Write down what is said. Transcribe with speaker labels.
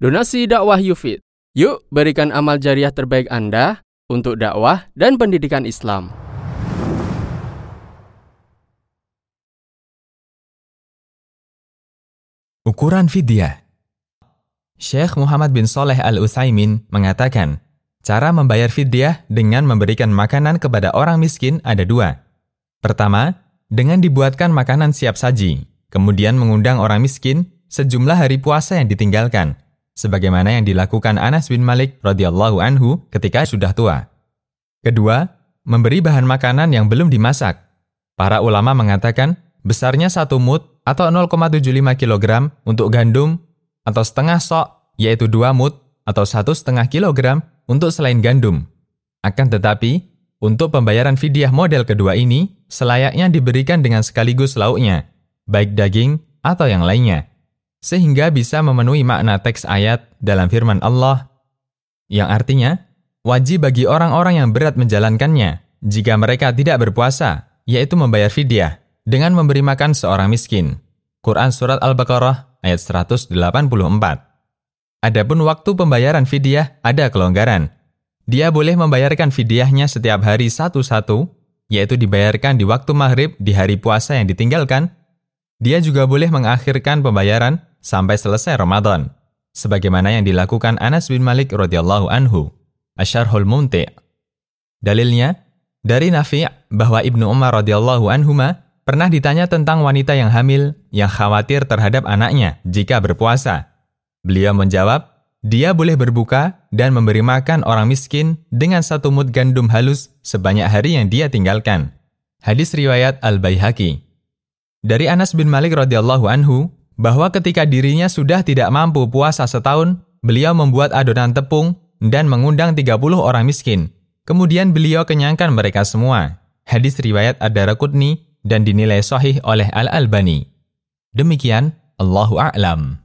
Speaker 1: Donasi dakwah Yufid. Yuk berikan amal jariah terbaik Anda untuk dakwah dan pendidikan Islam.
Speaker 2: Ukuran fidyah Syekh Muhammad bin Soleh Al-Utsaimin mengatakan, cara membayar fidyah dengan memberikan makanan kepada orang miskin ada dua. Pertama, dengan dibuatkan makanan siap saji, kemudian mengundang orang miskin sejumlah hari puasa yang ditinggalkan, sebagaimana yang dilakukan Anas bin Malik radhiyallahu anhu ketika sudah tua. Kedua, memberi bahan makanan yang belum dimasak. Para ulama mengatakan besarnya satu mut atau 0,75 kg untuk gandum atau setengah sok, yaitu dua mut atau satu setengah kilogram untuk selain gandum. Akan tetapi, untuk pembayaran fidyah model kedua ini, selayaknya diberikan dengan sekaligus lauknya, baik daging atau yang lainnya sehingga bisa memenuhi makna teks ayat dalam firman Allah yang artinya wajib bagi orang-orang yang berat menjalankannya jika mereka tidak berpuasa, yaitu membayar fidyah dengan memberi makan seorang miskin. Quran Surat Al-Baqarah ayat 184 Adapun waktu pembayaran fidyah ada kelonggaran. Dia boleh membayarkan fidyahnya setiap hari satu-satu, yaitu dibayarkan di waktu maghrib di hari puasa yang ditinggalkan. Dia juga boleh mengakhirkan pembayaran sampai selesai Ramadan, sebagaimana yang dilakukan Anas bin Malik radhiyallahu anhu. Asyarhul Mumti. Dalilnya dari Nafi' bahwa Ibnu Umar radhiyallahu anhuma pernah ditanya tentang wanita yang hamil yang khawatir terhadap anaknya jika berpuasa. Beliau menjawab, dia boleh berbuka dan memberi makan orang miskin dengan satu mud gandum halus sebanyak hari yang dia tinggalkan. Hadis riwayat Al-Baihaqi. Dari Anas bin Malik radhiyallahu anhu, bahwa ketika dirinya sudah tidak mampu puasa setahun, beliau membuat adonan tepung dan mengundang 30 orang miskin. Kemudian beliau kenyangkan mereka semua. Hadis riwayat Ad-Daraqutni dan dinilai sahih oleh Al-Albani. Demikian, Allahu a'lam.